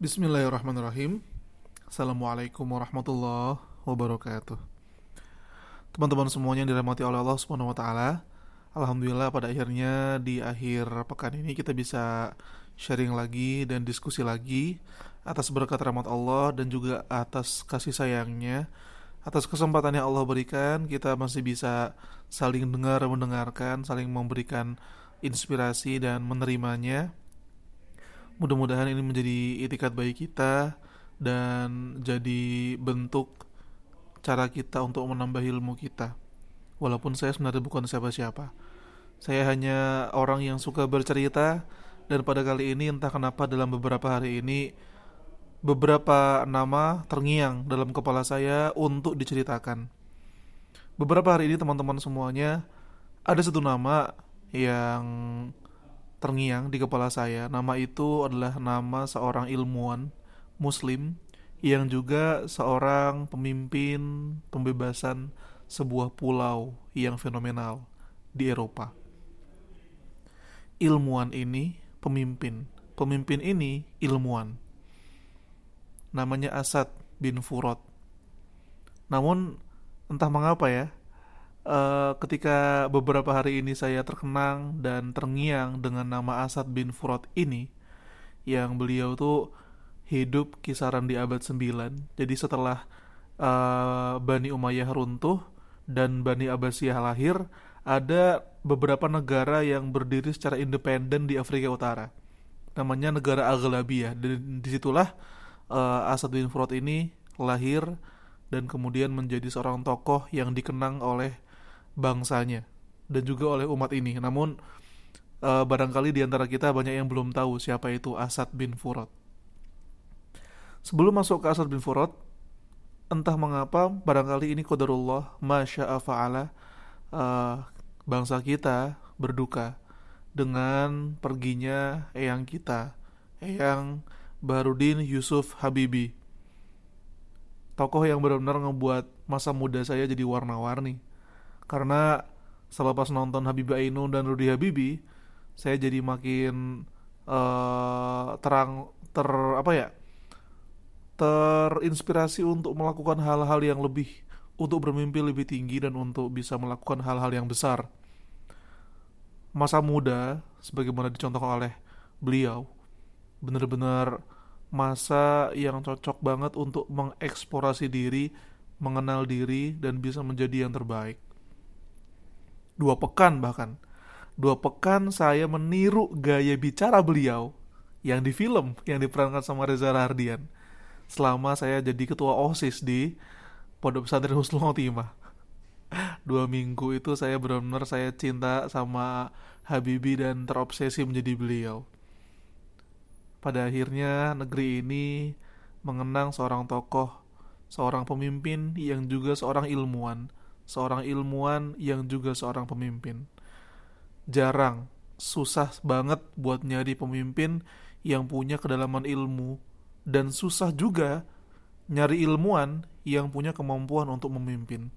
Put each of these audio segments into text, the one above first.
Bismillahirrahmanirrahim. Assalamualaikum warahmatullahi wabarakatuh. Teman-teman semuanya yang dirahmati oleh Allah taala. Alhamdulillah pada akhirnya di akhir pekan ini kita bisa sharing lagi dan diskusi lagi atas berkat rahmat Allah dan juga atas kasih sayangnya atas kesempatan yang Allah berikan kita masih bisa saling dengar mendengarkan saling memberikan inspirasi dan menerimanya Mudah-mudahan ini menjadi itikat baik kita dan jadi bentuk cara kita untuk menambah ilmu kita. Walaupun saya sebenarnya bukan siapa-siapa. Saya hanya orang yang suka bercerita dan pada kali ini entah kenapa dalam beberapa hari ini beberapa nama terngiang dalam kepala saya untuk diceritakan. Beberapa hari ini teman-teman semuanya ada satu nama yang terngiang di kepala saya. Nama itu adalah nama seorang ilmuwan muslim yang juga seorang pemimpin pembebasan sebuah pulau yang fenomenal di Eropa. Ilmuwan ini pemimpin. Pemimpin ini ilmuwan. Namanya Asad bin Furad. Namun entah mengapa ya, uh, ketika beberapa hari ini saya terkenang dan terngiang dengan nama Asad bin Furat ini yang beliau tuh hidup kisaran di abad 9 jadi setelah uh, Bani Umayyah runtuh dan Bani Abbasiyah lahir ada beberapa negara yang berdiri secara independen di Afrika Utara. Namanya negara Aghlabiyah. Dan di situlah uh, Asad bin Furat ini lahir dan kemudian menjadi seorang tokoh yang dikenang oleh bangsanya dan juga oleh umat ini. Namun uh, barangkali di antara kita banyak yang belum tahu siapa itu Asad bin Furat. Sebelum masuk ke Asad bin Furat, entah mengapa barangkali ini qadarullah masya fa'ala uh, bangsa kita berduka dengan perginya eyang kita, eyang Barudin Yusuf Habibi. Tokoh yang benar-benar ngebuat masa muda saya jadi warna-warni karena selepas nonton Habibie Ainun dan Rudy Habibi saya jadi makin uh, terang ter apa ya terinspirasi untuk melakukan hal-hal yang lebih untuk bermimpi lebih tinggi dan untuk bisa melakukan hal-hal yang besar. Masa muda sebagaimana dicontohkan oleh beliau benar-benar masa yang cocok banget untuk mengeksplorasi diri mengenal diri dan bisa menjadi yang terbaik dua pekan bahkan dua pekan saya meniru gaya bicara beliau yang di film yang diperankan sama Reza Rahardian selama saya jadi ketua OSIS di Pondok Pesantren Husnul Khotimah. Dua minggu itu saya benar-benar saya cinta sama Habibie dan terobsesi menjadi beliau. Pada akhirnya negeri ini mengenang seorang tokoh, seorang pemimpin yang juga seorang ilmuwan seorang ilmuwan yang juga seorang pemimpin. Jarang, susah banget buat nyari pemimpin yang punya kedalaman ilmu dan susah juga nyari ilmuwan yang punya kemampuan untuk memimpin.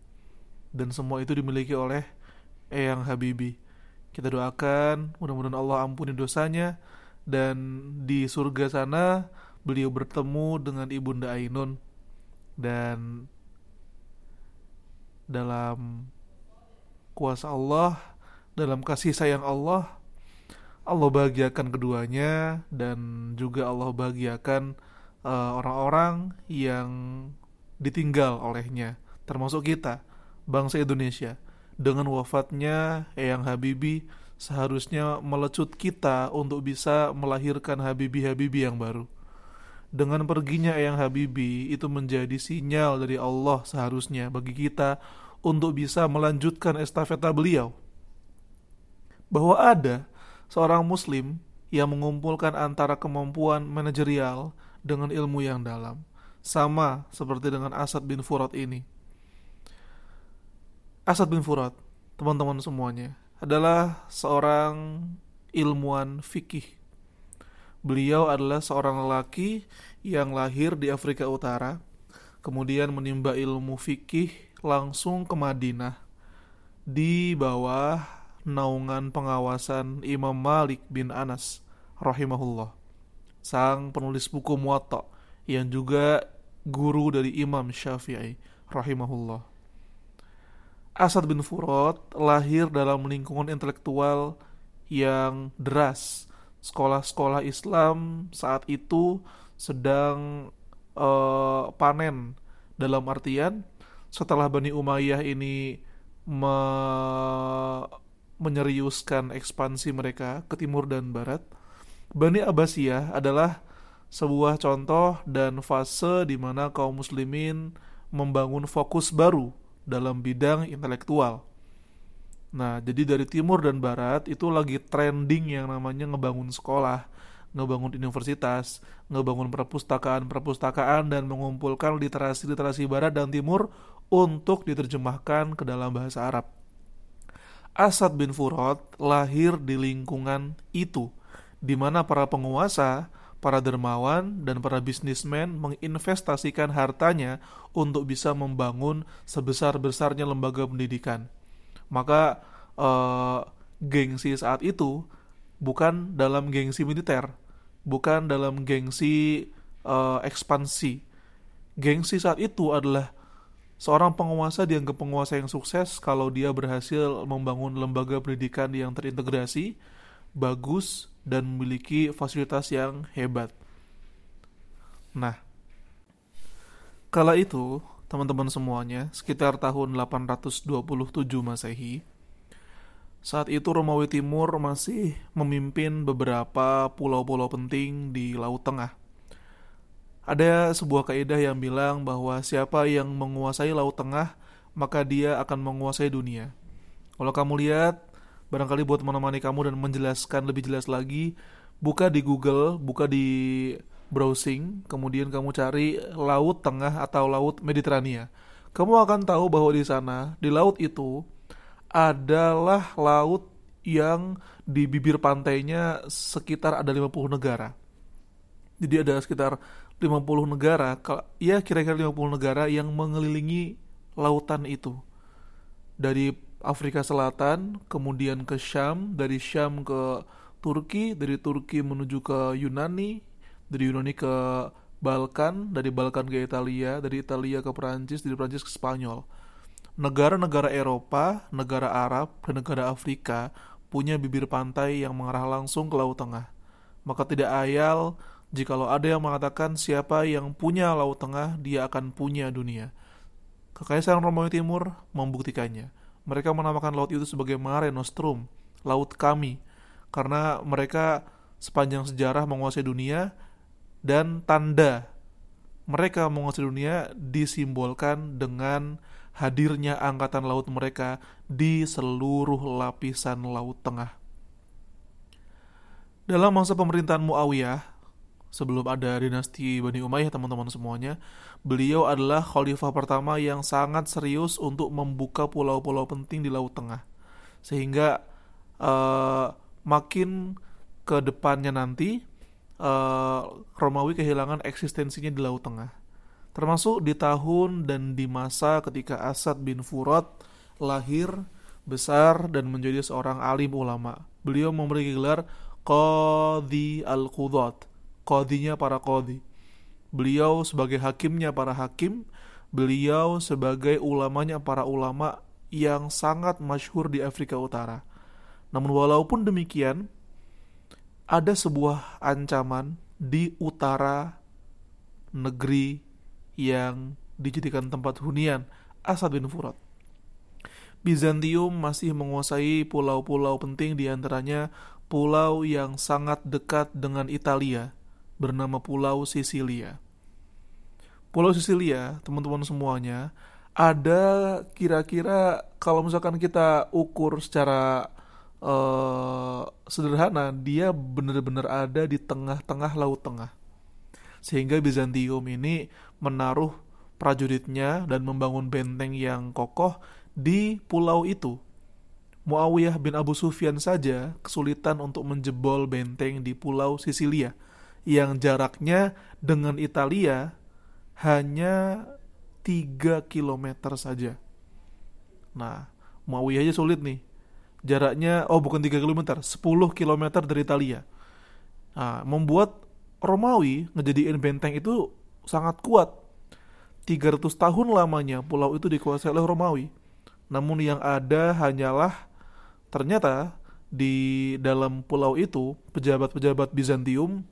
Dan semua itu dimiliki oleh Eyang Habibi. Kita doakan mudah-mudahan Allah ampuni dosanya dan di surga sana beliau bertemu dengan Ibunda Ainun dan dalam kuasa Allah, dalam kasih sayang Allah, Allah bahagiakan keduanya dan juga Allah bahagiakan uh, orang-orang yang ditinggal olehnya, termasuk kita, bangsa Indonesia. Dengan wafatnya Eyang Habibi seharusnya melecut kita untuk bisa melahirkan Habibi-Habibi yang baru. Dengan perginya Eyang Habibi itu menjadi sinyal dari Allah seharusnya bagi kita untuk bisa melanjutkan estafeta beliau. Bahwa ada seorang muslim yang mengumpulkan antara kemampuan manajerial dengan ilmu yang dalam. Sama seperti dengan Asad bin Furat ini. Asad bin Furat, teman-teman semuanya, adalah seorang ilmuwan fikih Beliau adalah seorang lelaki yang lahir di Afrika Utara, kemudian menimba ilmu fikih langsung ke Madinah di bawah naungan pengawasan Imam Malik bin Anas rahimahullah. sang penulis buku Muwatta yang juga guru dari Imam Syafi'i rahimahullah. Asad bin Furat lahir dalam lingkungan intelektual yang deras. Sekolah-sekolah Islam saat itu sedang uh, panen dalam artian setelah Bani Umayyah ini me menyeriuskan ekspansi mereka ke timur dan barat, Bani Abbasiyah adalah sebuah contoh dan fase di mana kaum muslimin membangun fokus baru dalam bidang intelektual. Nah, jadi dari timur dan barat itu lagi trending yang namanya ngebangun sekolah, ngebangun universitas, ngebangun perpustakaan-perpustakaan dan mengumpulkan literasi-literasi barat dan timur untuk diterjemahkan ke dalam bahasa Arab. Asad bin Furat lahir di lingkungan itu, di mana para penguasa, para dermawan, dan para bisnismen menginvestasikan hartanya untuk bisa membangun sebesar-besarnya lembaga pendidikan. Maka eh, gengsi saat itu bukan dalam gengsi militer, bukan dalam gengsi eh, ekspansi. Gengsi saat itu adalah Seorang penguasa dianggap penguasa yang sukses kalau dia berhasil membangun lembaga pendidikan yang terintegrasi, bagus, dan memiliki fasilitas yang hebat. Nah, kala itu, teman-teman semuanya, sekitar tahun 827 Masehi, saat itu Romawi Timur masih memimpin beberapa pulau-pulau penting di Laut Tengah. Ada sebuah kaidah yang bilang bahwa siapa yang menguasai Laut Tengah, maka dia akan menguasai dunia. Kalau kamu lihat, barangkali buat menemani kamu dan menjelaskan lebih jelas lagi, buka di Google, buka di browsing, kemudian kamu cari Laut Tengah atau Laut Mediterania. Kamu akan tahu bahwa di sana, di laut itu, adalah laut yang di bibir pantainya sekitar ada 50 negara. Jadi ada sekitar 50 negara, ya kira-kira 50 negara yang mengelilingi lautan itu. Dari Afrika Selatan, kemudian ke Syam, dari Syam ke Turki, dari Turki menuju ke Yunani, dari Yunani ke Balkan, dari Balkan ke Italia, dari Italia ke Perancis, dari Perancis ke Spanyol. Negara-negara Eropa, negara Arab, dan negara Afrika punya bibir pantai yang mengarah langsung ke Laut Tengah. Maka tidak ayal Jikalau ada yang mengatakan siapa yang punya Laut Tengah, dia akan punya dunia. Kekaisaran Romawi Timur membuktikannya. Mereka menamakan laut itu sebagai Mare Nostrum, laut kami, karena mereka sepanjang sejarah menguasai dunia dan tanda mereka menguasai dunia disimbolkan dengan hadirnya angkatan laut mereka di seluruh lapisan Laut Tengah. Dalam masa pemerintahan Muawiyah, sebelum ada dinasti Bani Umayyah teman-teman semuanya, beliau adalah khalifah pertama yang sangat serius untuk membuka pulau-pulau penting di Laut Tengah. Sehingga uh, makin ke depannya nanti uh, Romawi kehilangan eksistensinya di Laut Tengah. Termasuk di tahun dan di masa ketika Asad bin Furat lahir, besar dan menjadi seorang alim ulama. Beliau memiliki gelar Qadhi al-Qudat kodinya para kodi. Beliau sebagai hakimnya para hakim, beliau sebagai ulamanya para ulama yang sangat masyhur di Afrika Utara. Namun walaupun demikian, ada sebuah ancaman di utara negeri yang dijadikan tempat hunian Asad bin Furat. Bizantium masih menguasai pulau-pulau penting di antaranya pulau yang sangat dekat dengan Italia, bernama Pulau Sisilia. Pulau Sisilia, teman-teman semuanya, ada kira-kira kalau misalkan kita ukur secara uh, sederhana, dia benar-benar ada di tengah-tengah Laut Tengah. Sehingga Bizantium ini menaruh prajuritnya dan membangun benteng yang kokoh di pulau itu. Muawiyah bin Abu Sufyan saja kesulitan untuk menjebol benteng di pulau Sisilia yang jaraknya dengan Italia hanya 3 km saja. Nah, Muawiyah aja sulit nih. Jaraknya, oh bukan 3 km, 10 km dari Italia. Nah, membuat Romawi ngejadiin benteng itu sangat kuat. 300 tahun lamanya pulau itu dikuasai oleh Romawi. Namun yang ada hanyalah ternyata di dalam pulau itu pejabat-pejabat Bizantium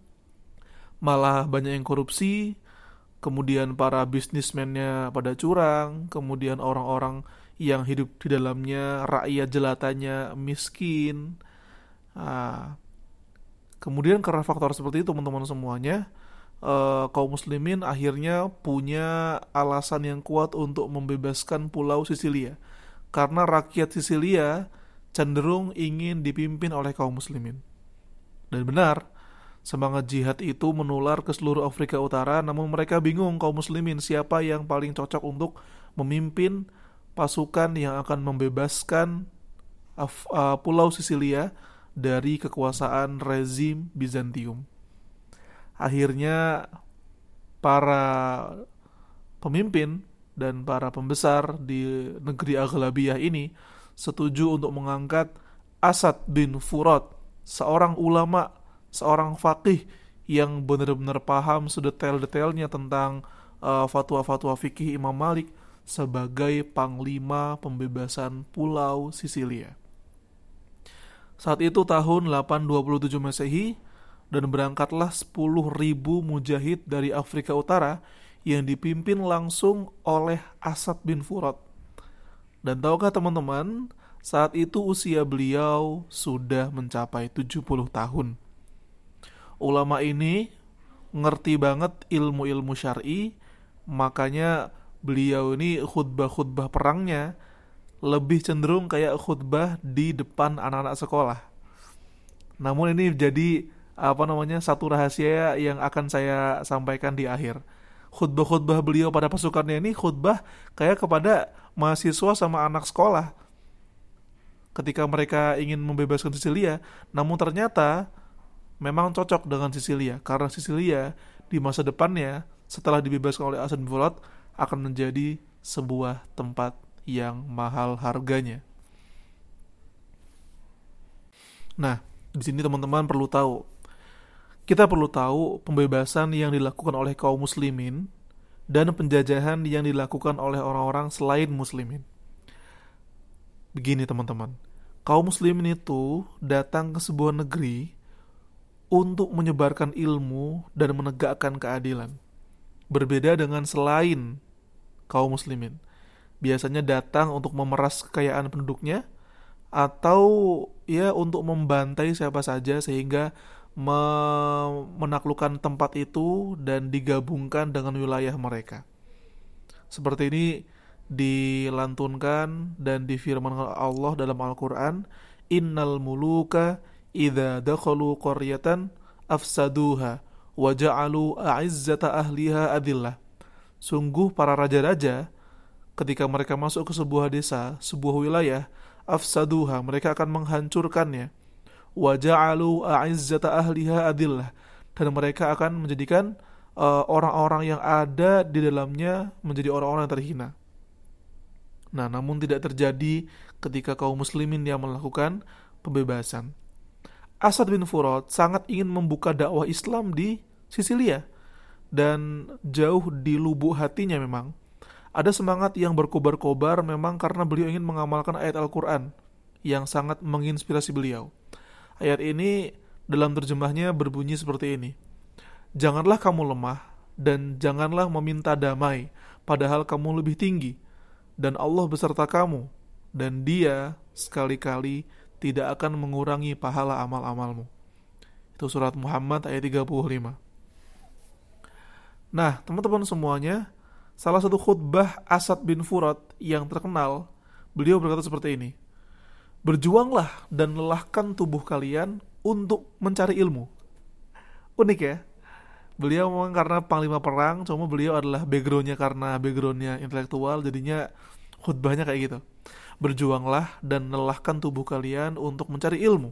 malah banyak yang korupsi, kemudian para bisnismennya pada curang, kemudian orang-orang yang hidup di dalamnya rakyat jelatanya miskin. Nah, kemudian karena faktor seperti itu teman-teman semuanya, eh, kaum muslimin akhirnya punya alasan yang kuat untuk membebaskan pulau Sisilia. Karena rakyat Sisilia cenderung ingin dipimpin oleh kaum muslimin. Dan benar, Semangat jihad itu menular ke seluruh Afrika Utara, namun mereka bingung kaum muslimin siapa yang paling cocok untuk memimpin pasukan yang akan membebaskan uh, Pulau Sisilia dari kekuasaan rezim Bizantium. Akhirnya para pemimpin dan para pembesar di negeri Aghlabiyah ini setuju untuk mengangkat Asad bin Furat, seorang ulama seorang fakih yang benar-benar paham sedetail-detailnya tentang uh, fatwa-fatwa fikih Imam Malik sebagai panglima pembebasan Pulau Sisilia. Saat itu tahun 827 Masehi dan berangkatlah 10.000 mujahid dari Afrika Utara yang dipimpin langsung oleh Asad bin Furat. Dan tahukah teman-teman, saat itu usia beliau sudah mencapai 70 tahun ulama ini ngerti banget ilmu-ilmu syar'i, makanya beliau ini khutbah-khutbah perangnya lebih cenderung kayak khutbah di depan anak-anak sekolah. Namun ini jadi apa namanya satu rahasia yang akan saya sampaikan di akhir. Khutbah-khutbah beliau pada pasukannya ini khutbah kayak kepada mahasiswa sama anak sekolah. Ketika mereka ingin membebaskan Sicilia, namun ternyata memang cocok dengan Sisilia karena Sisilia di masa depannya setelah dibebaskan oleh Asen Volat akan menjadi sebuah tempat yang mahal harganya. Nah, di sini teman-teman perlu tahu. Kita perlu tahu pembebasan yang dilakukan oleh kaum muslimin dan penjajahan yang dilakukan oleh orang-orang selain muslimin. Begini teman-teman, kaum muslimin itu datang ke sebuah negeri untuk menyebarkan ilmu dan menegakkan keadilan. Berbeda dengan selain kaum muslimin. Biasanya datang untuk memeras kekayaan penduduknya atau ya untuk membantai siapa saja sehingga me menaklukkan tempat itu dan digabungkan dengan wilayah mereka. Seperti ini dilantunkan dan difirmankan Allah dalam Al-Qur'an, "Innal muluka idza dakhalu qaryatan afsaduha wa ja'alu a'izzata ahliha adillah. Sungguh para raja-raja ketika mereka masuk ke sebuah desa, sebuah wilayah, afsaduha, mereka akan menghancurkannya. Wa ja'alu a'izzata ahliha adillah. Dan mereka akan menjadikan uh, orang-orang uh, yang ada di dalamnya menjadi orang-orang yang terhina. Nah, namun tidak terjadi ketika kaum muslimin yang melakukan pembebasan. Asad bin Furat sangat ingin membuka dakwah Islam di Sisilia dan jauh di lubuk hatinya memang ada semangat yang berkobar-kobar memang karena beliau ingin mengamalkan ayat Al-Quran yang sangat menginspirasi beliau. Ayat ini dalam terjemahnya berbunyi seperti ini. Janganlah kamu lemah dan janganlah meminta damai padahal kamu lebih tinggi dan Allah beserta kamu dan dia sekali-kali tidak akan mengurangi pahala amal-amalmu. Itu surat Muhammad ayat 35. Nah, teman-teman semuanya, salah satu khutbah Asad bin Furat yang terkenal, beliau berkata seperti ini. Berjuanglah dan lelahkan tubuh kalian untuk mencari ilmu. Unik ya. Beliau memang karena panglima perang, cuma beliau adalah backgroundnya karena backgroundnya intelektual, jadinya khutbahnya kayak gitu. Berjuanglah dan nelahkan tubuh kalian untuk mencari ilmu.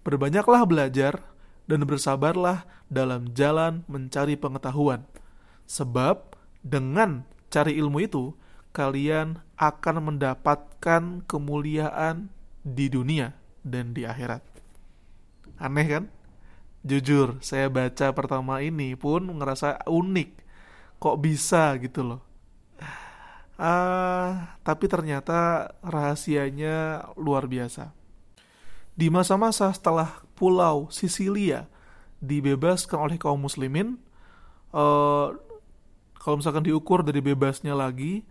Berbanyaklah belajar dan bersabarlah dalam jalan mencari pengetahuan. Sebab dengan cari ilmu itu, kalian akan mendapatkan kemuliaan di dunia dan di akhirat. Aneh kan? Jujur, saya baca pertama ini pun ngerasa unik. Kok bisa gitu loh. Uh, tapi ternyata rahasianya luar biasa. Di masa-masa setelah pulau Sisilia dibebaskan oleh kaum muslimin, uh, kalau misalkan diukur dari bebasnya lagi,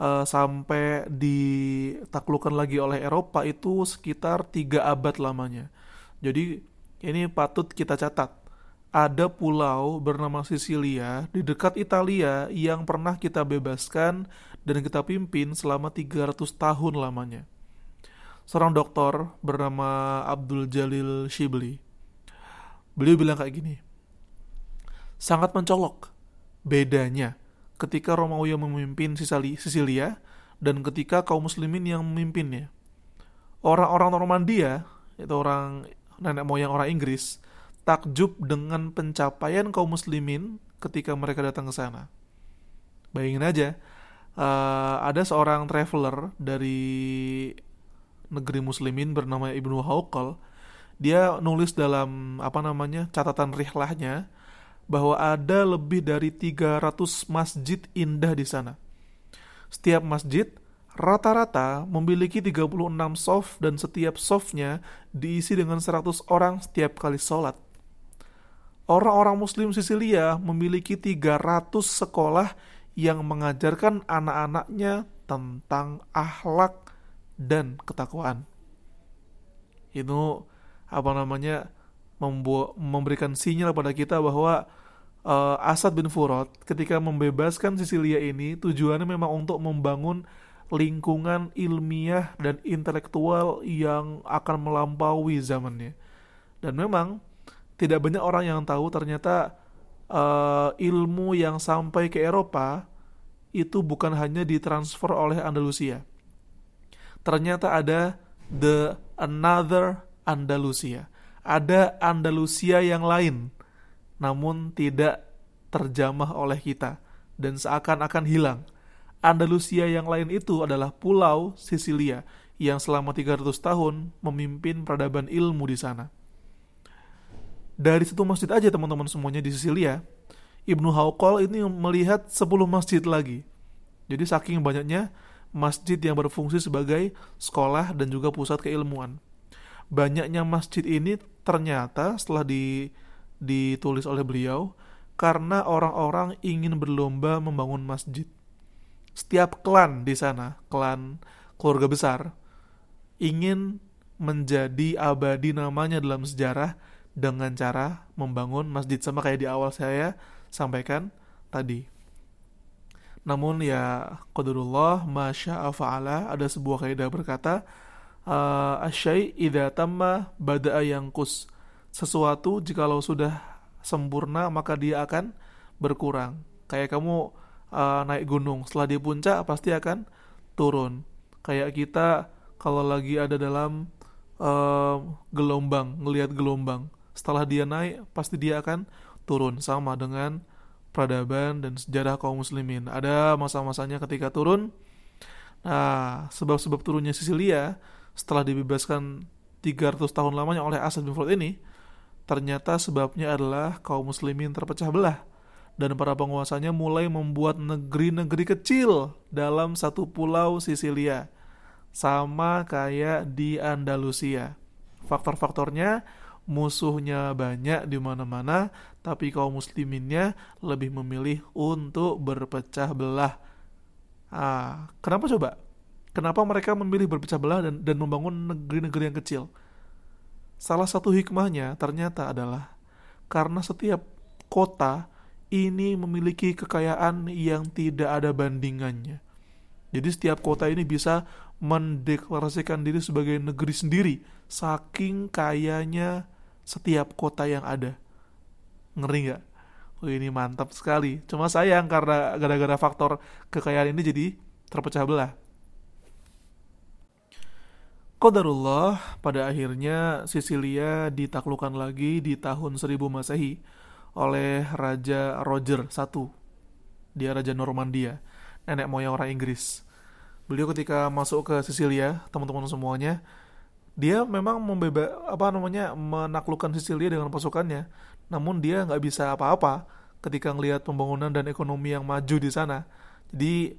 uh, sampai ditaklukkan lagi oleh Eropa itu sekitar tiga abad lamanya. Jadi ini patut kita catat. Ada pulau bernama Sisilia di dekat Italia yang pernah kita bebaskan dan kita pimpin selama 300 tahun lamanya. Seorang dokter bernama Abdul Jalil Shibli. Beliau bilang kayak gini. Sangat mencolok bedanya ketika Romawi yang memimpin Sisilia dan ketika kaum muslimin yang memimpinnya. Orang-orang Normandia, itu orang nenek moyang orang Inggris, takjub dengan pencapaian kaum muslimin ketika mereka datang ke sana. Bayangin aja, uh, ada seorang traveler dari negeri muslimin bernama Ibnu Hauqal. Dia nulis dalam apa namanya catatan rihlahnya bahwa ada lebih dari 300 masjid indah di sana. Setiap masjid rata-rata memiliki 36 soft dan setiap softnya diisi dengan 100 orang setiap kali sholat. Orang-orang muslim Sisilia memiliki 300 sekolah yang mengajarkan anak-anaknya tentang akhlak dan ketakwaan. Itu apa namanya memberikan sinyal pada kita bahwa uh, Asad bin Furad ketika membebaskan Sisilia ini tujuannya memang untuk membangun lingkungan ilmiah dan intelektual yang akan melampaui zamannya. Dan memang tidak banyak orang yang tahu ternyata uh, ilmu yang sampai ke Eropa itu bukan hanya ditransfer oleh Andalusia. Ternyata ada the another Andalusia. Ada Andalusia yang lain, namun tidak terjamah oleh kita dan seakan-akan hilang Andalusia yang lain itu adalah pulau Sisilia yang selama 300 tahun memimpin peradaban ilmu di sana. Dari satu masjid aja teman-teman semuanya di Sisilia, Ibnu Hauqal ini melihat 10 masjid lagi. Jadi saking banyaknya masjid yang berfungsi sebagai sekolah dan juga pusat keilmuan. Banyaknya masjid ini ternyata setelah di, ditulis oleh beliau karena orang-orang ingin berlomba membangun masjid setiap klan di sana, klan keluarga besar, ingin menjadi abadi namanya dalam sejarah dengan cara membangun masjid sama kayak di awal saya sampaikan tadi. Namun ya qadarullah masya fa'ala ada sebuah kaidah berkata uh, asyai idza tamma bada'a kus sesuatu jikalau sudah sempurna maka dia akan berkurang. Kayak kamu uh, naik gunung setelah di puncak pasti akan turun. Kayak kita kalau lagi ada dalam uh, gelombang ngelihat gelombang setelah dia naik pasti dia akan turun. Sama dengan peradaban dan sejarah kaum muslimin ada masa-masanya ketika turun nah sebab-sebab turunnya Sisilia setelah dibebaskan 300 tahun lamanya oleh Asad bin ini ternyata sebabnya adalah kaum muslimin terpecah belah dan para penguasanya mulai membuat negeri-negeri kecil dalam satu pulau Sisilia, sama kayak di Andalusia. Faktor-faktornya musuhnya banyak di mana-mana, tapi kaum musliminnya lebih memilih untuk berpecah belah. Ah, kenapa coba? Kenapa mereka memilih berpecah belah dan, dan membangun negeri-negeri yang kecil? Salah satu hikmahnya ternyata adalah karena setiap kota ini memiliki kekayaan yang tidak ada bandingannya. Jadi setiap kota ini bisa mendeklarasikan diri sebagai negeri sendiri, saking kayanya setiap kota yang ada. Ngeri nggak? Oh, ini mantap sekali. Cuma sayang karena gara-gara faktor kekayaan ini jadi terpecah belah. Qadarullah pada akhirnya Sisilia ditaklukkan lagi di tahun 1000 Masehi oleh Raja Roger I. Dia Raja Normandia, nenek moyang orang Inggris. Beliau ketika masuk ke Sisilia, teman-teman semuanya, dia memang membeba apa namanya menaklukkan Sisilia dengan pasukannya namun dia nggak bisa apa-apa ketika melihat pembangunan dan ekonomi yang maju di sana. Jadi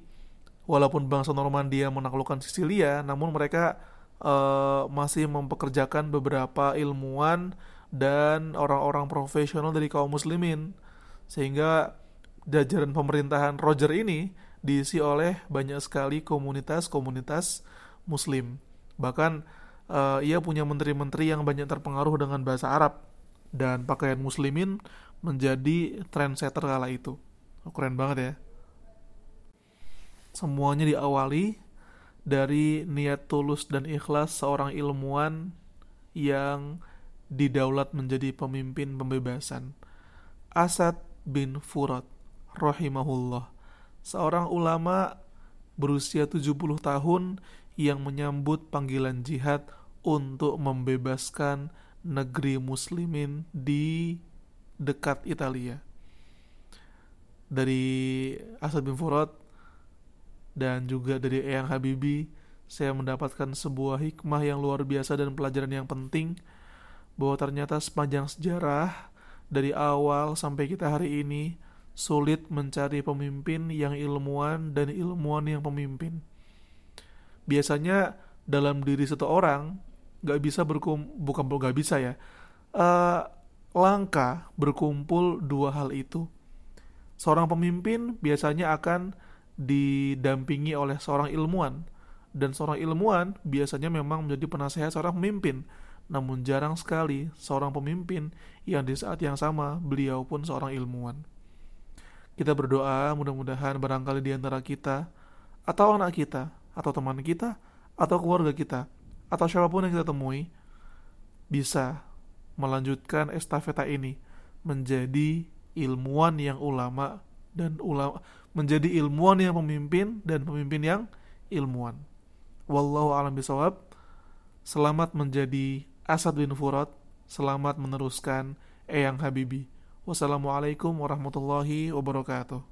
walaupun bangsa Normandia menaklukkan Sisilia namun mereka uh, masih mempekerjakan beberapa ilmuwan dan orang-orang profesional dari kaum muslimin. Sehingga jajaran pemerintahan Roger ini diisi oleh banyak sekali komunitas-komunitas muslim. Bahkan uh, ia punya menteri-menteri yang banyak terpengaruh dengan bahasa Arab dan pakaian muslimin menjadi trendsetter kala itu. Oh, keren banget ya. Semuanya diawali dari niat tulus dan ikhlas seorang ilmuwan yang didaulat menjadi pemimpin pembebasan. Asad bin Furat rahimahullah, seorang ulama berusia 70 tahun yang menyambut panggilan jihad untuk membebaskan negeri muslimin di dekat Italia. Dari Asad bin Furat dan juga dari Eyang Habibi, saya mendapatkan sebuah hikmah yang luar biasa dan pelajaran yang penting bahwa ternyata sepanjang sejarah dari awal sampai kita hari ini sulit mencari pemimpin yang ilmuwan dan ilmuwan yang pemimpin. Biasanya dalam diri satu orang nggak bisa berkum bukan nggak bisa ya. Uh, langka berkumpul dua hal itu. Seorang pemimpin biasanya akan didampingi oleh seorang ilmuwan. Dan seorang ilmuwan biasanya memang menjadi penasehat seorang pemimpin. Namun jarang sekali seorang pemimpin yang di saat yang sama beliau pun seorang ilmuwan. Kita berdoa mudah-mudahan barangkali di antara kita atau anak kita atau teman kita atau keluarga kita atau siapa pun yang kita temui bisa melanjutkan estafeta ini menjadi ilmuwan yang ulama dan ulama menjadi ilmuwan yang pemimpin dan pemimpin yang ilmuwan. Wallahu a'lam bishawab. Selamat menjadi Asad bin Furat. Selamat meneruskan Eyang Habibi. Wassalamualaikum warahmatullahi wabarakatuh.